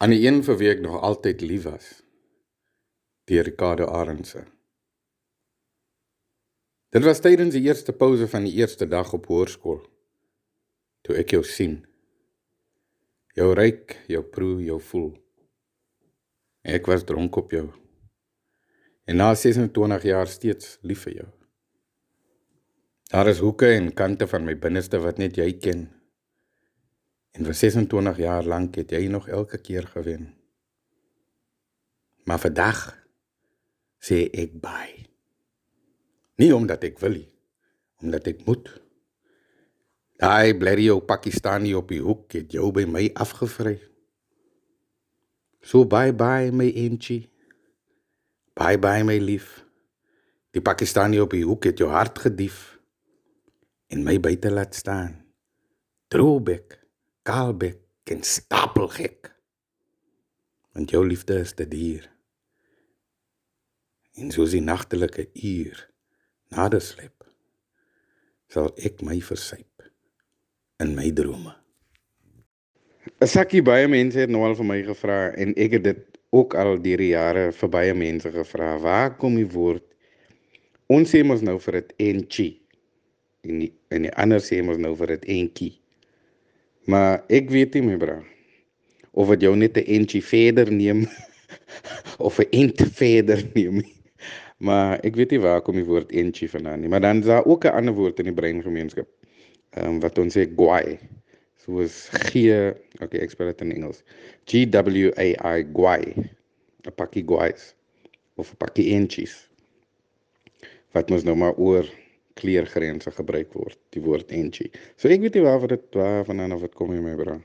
aan die een vir wie ek nog altyd lief was. Die Ricardo Arendse. Dit was tydens die eerste pouse van die eerste dag op hoërskool. Toe ek jou sien. Jou ryk, jou proe, jou voel. Ek was dronk op jou. En na 26 jaar steeds lief vir jou. Daar is hoeke en kante van my binneste wat net jy ken. En vir 26 jaar lank het jy nog elke keer gewen. Maar vandag sê ek by. Nie omdat ek wil nie, omdat ek moet. Daai blerrie ou Pakistani op die hoek het jou by my afgevry. So bye bye my entjie. Bye bye my lief. Die Pakistani op die hoek het jou hart gedief en my buite laat staan. Droebek kaalbek en stapelgek. Want jou liefde is te duur. En soos die nagtelike uur naderslep, sal ek my versyp in my drome. 'n Sakkie baie mense het nou al vir my gevra en ek het dit ook al deur die jare vir baie mense gevra, waar kom die woord ons sê mos nou vir dit entjie en die, en die ander sê mos nou vir dit entjie. Maar ek weet nie my bra of wat jou net 'n entjie verder neem of 'n ent verder neem. Maar ek weet nie waar kom die woord entjie vandaan nie, maar dan is daar ook 'n ander woord in die breingemeenskap. Ehm um, wat ons sê guai. Soos G, okay, ek spel dit in Engels. G W A I guai. 'n Pakkie guais of 'n pakkie entjies. Wat mos nou maar oor kleurgrense gebruik word, die woord entjie. So ek weet nie waar dit waar vandaan of dit kom nie my bra.